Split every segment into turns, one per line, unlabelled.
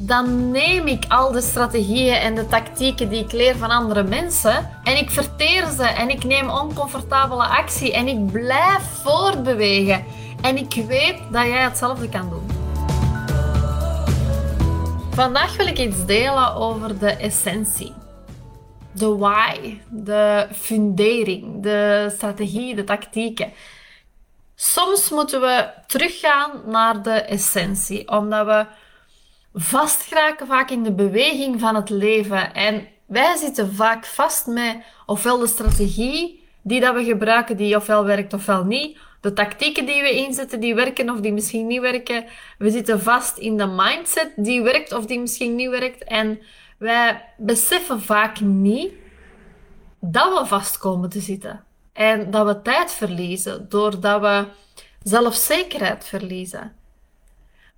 dan neem ik al de strategieën en de tactieken die ik leer van andere mensen en ik verteer ze en ik neem oncomfortabele actie en ik blijf voortbewegen. En ik weet dat jij hetzelfde kan doen. Vandaag wil ik iets delen over de essentie. De why, de fundering, de strategie, de tactieken. Soms moeten we teruggaan naar de essentie, omdat we vastgeraken vaak in de beweging van het leven. En wij zitten vaak vast met ofwel de strategie die dat we gebruiken, die ofwel werkt ofwel niet. De tactieken die we inzetten, die werken of die misschien niet werken. We zitten vast in de mindset die werkt of die misschien niet werkt. En wij beseffen vaak niet dat we vast komen te zitten. En dat we tijd verliezen doordat we zelfzekerheid verliezen.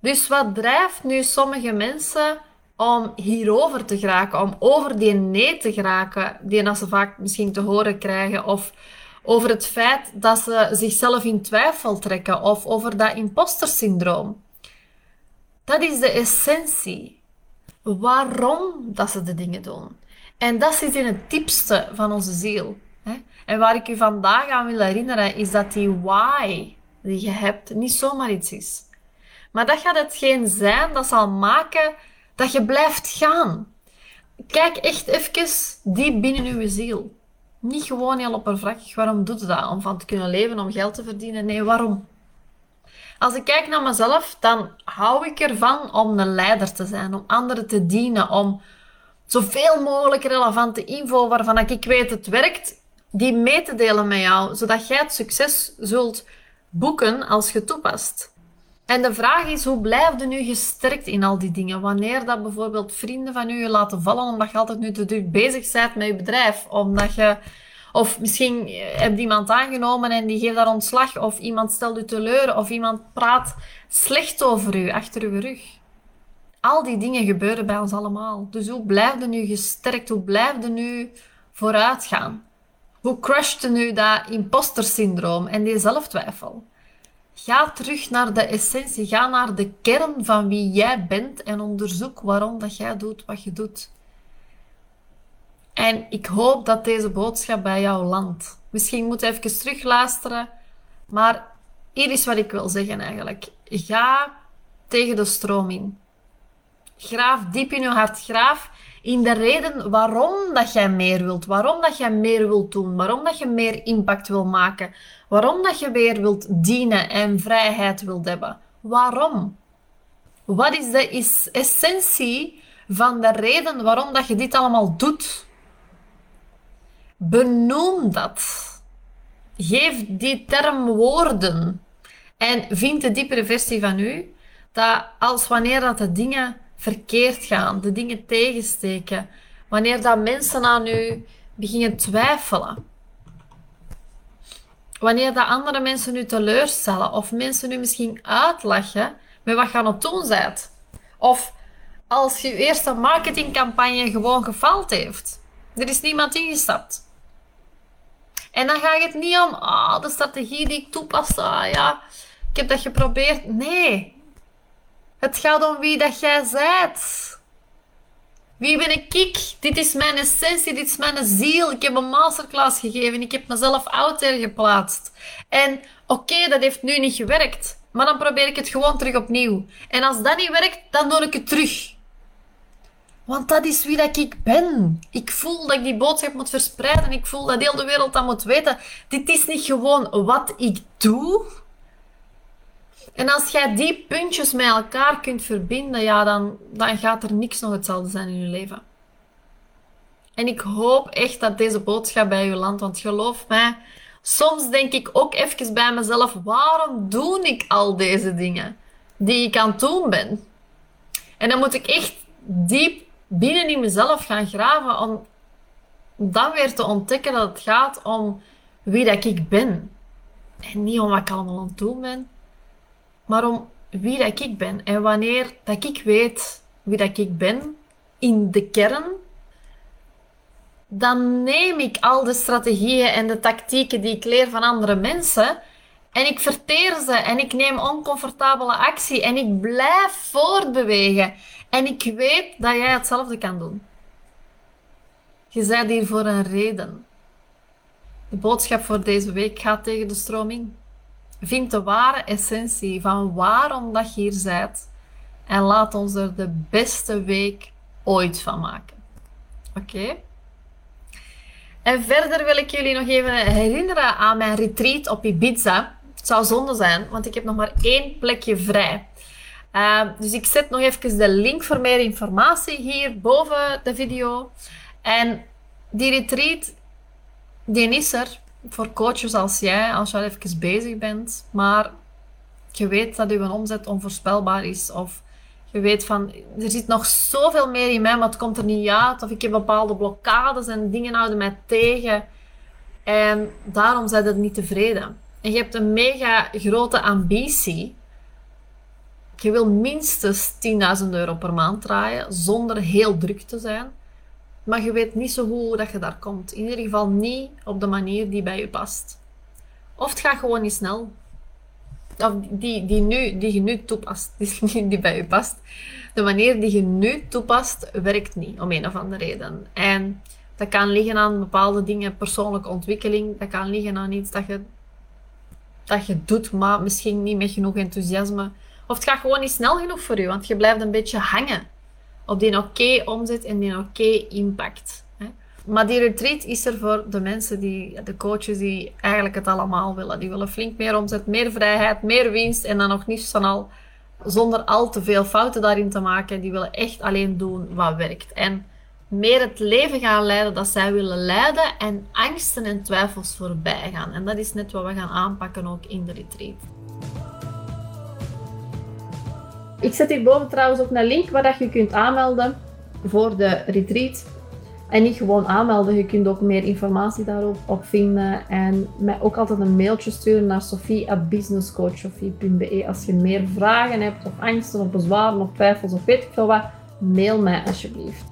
Dus wat drijft nu sommige mensen om hierover te geraken, om over die nee te geraken, die ze vaak misschien te horen krijgen, of over het feit dat ze zichzelf in twijfel trekken, of over dat impostersyndroom. Dat is de essentie. Waarom dat ze de dingen doen. En dat zit in het diepste van onze ziel. En waar ik u vandaag aan wil herinneren, is dat die why die je hebt niet zomaar iets is. Maar dat gaat hetgeen zijn dat zal maken dat je blijft gaan. Kijk echt even diep binnen uw ziel. Niet gewoon heel oppervlakkig. Waarom doet dat? Om van te kunnen leven, om geld te verdienen? Nee, waarom? Als ik kijk naar mezelf, dan hou ik ervan om een leider te zijn, om anderen te dienen, om zoveel mogelijk relevante info waarvan ik weet het werkt, die mee te delen met jou, zodat jij het succes zult boeken als je toepast. En de vraag is, hoe blijf je nu gesterkt in al die dingen? Wanneer dat bijvoorbeeld vrienden van u je laten vallen omdat je altijd nu te druk bezig bent met je bedrijf, omdat je... Of misschien heb je iemand aangenomen en die geeft daar ontslag. Of iemand stelt u teleur. Of iemand praat slecht over u, achter uw rug. Al die dingen gebeuren bij ons allemaal. Dus hoe blijf je nu gesterkt? Hoe blijf je nu vooruit gaan? Hoe crusht nu dat imposter syndroom en die zelftwijfel? Ga terug naar de essentie. Ga naar de kern van wie jij bent en onderzoek waarom dat jij doet wat je doet. En ik hoop dat deze boodschap bij jou landt. Misschien moet je even terugluisteren, maar hier is wat ik wil zeggen eigenlijk. Ga tegen de stroom in. Graaf diep in je hart. Graaf in de reden waarom dat jij meer wilt. Waarom dat jij meer wilt doen. Waarom dat je meer impact wil maken. Waarom dat je weer wilt dienen en vrijheid wilt hebben. Waarom? Wat is de essentie van de reden waarom dat je dit allemaal doet? Benoem dat. Geef die term woorden. En vind de diepere versie van u dat als wanneer dat de dingen verkeerd gaan, de dingen tegensteken, wanneer dat mensen aan u beginnen twijfelen, wanneer dat andere mensen u teleurstellen of mensen u misschien uitlachen met wat je aan het doen bent. Of als je eerste marketingcampagne gewoon gefaald heeft. Er is niemand ingestapt. En dan gaat het niet om, ah, de strategie die ik toepas, ah ja, ik heb dat geprobeerd. Nee, het gaat om wie dat jij bent. Wie ben ik? Dit is mijn essentie, dit is mijn ziel. Ik heb een masterclass gegeven, ik heb mezelf out there geplaatst. En oké, dat heeft nu niet gewerkt, maar dan probeer ik het gewoon terug opnieuw. En als dat niet werkt, dan doe ik het terug. Want dat is wie dat ik ben. Ik voel dat ik die boodschap moet verspreiden. Ik voel dat heel de wereld dat moet weten. Dit is niet gewoon wat ik doe. En als jij die puntjes met elkaar kunt verbinden, ja, dan, dan gaat er niks nog hetzelfde zijn in je leven. En ik hoop echt dat deze boodschap bij je landt, want geloof mij, soms denk ik ook even bij mezelf, waarom doe ik al deze dingen die ik aan het doen ben? En dan moet ik echt diep binnen in mezelf gaan graven om dan weer te ontdekken dat het gaat om wie dat ik ben. En niet om wat ik allemaal aan het doen ben, maar om wie dat ik ben. En wanneer dat ik weet wie dat ik ben, in de kern, dan neem ik al de strategieën en de tactieken die ik leer van andere mensen en ik verteer ze en ik neem oncomfortabele actie en ik blijf voortbewegen. En ik weet dat jij hetzelfde kan doen. Je bent hier voor een reden. De boodschap voor deze week gaat tegen de stroming. Vind de ware essentie van waarom dat je hier bent en laat ons er de beste week ooit van maken. Oké? En verder wil ik jullie nog even herinneren aan mijn retreat op Ibiza. Het zou zonde zijn, want ik heb nog maar één plekje vrij. Uh, dus ik zet nog even de link voor meer informatie hier boven de video. En die retreat, die is er voor coaches als jij, als je al even bezig bent. Maar je weet dat je omzet onvoorspelbaar is. Of je weet van, er zit nog zoveel meer in mij, maar het komt er niet uit. Of ik heb bepaalde blokkades en dingen houden mij tegen. En daarom zijn je niet tevreden. En je hebt een mega grote ambitie. Je wil minstens 10.000 euro per maand draaien, zonder heel druk te zijn. Maar je weet niet zo hoe dat je daar komt. In ieder geval niet op de manier die bij je past. Of het gaat gewoon niet snel. Die, die, nu, die je nu toepast, die, die bij je past. De manier die je nu toepast, werkt niet, om een of andere reden. En dat kan liggen aan bepaalde dingen, persoonlijke ontwikkeling. Dat kan liggen aan iets dat je, dat je doet, maar misschien niet met genoeg enthousiasme. Of het gaat gewoon niet snel genoeg voor je, want je blijft een beetje hangen op die oké omzet en die oké impact. Maar die retreat is er voor de mensen, die, de coaches die eigenlijk het allemaal willen. Die willen flink meer omzet, meer vrijheid, meer winst en dan nog niet van al zonder al te veel fouten daarin te maken. Die willen echt alleen doen wat werkt. En meer het leven gaan leiden dat zij willen leiden en angsten en twijfels voorbij gaan. En dat is net wat we gaan aanpakken ook in de retreat. Ik zet hierboven trouwens ook een link waar je kunt aanmelden voor de retreat. En niet gewoon aanmelden, je kunt ook meer informatie daarop op vinden. En mij ook altijd een mailtje sturen naar sofie.businesscoachsofie.be als je meer vragen hebt, of angsten, of bezwaren, of twijfels, of weet ik veel wat. Mail mij alsjeblieft.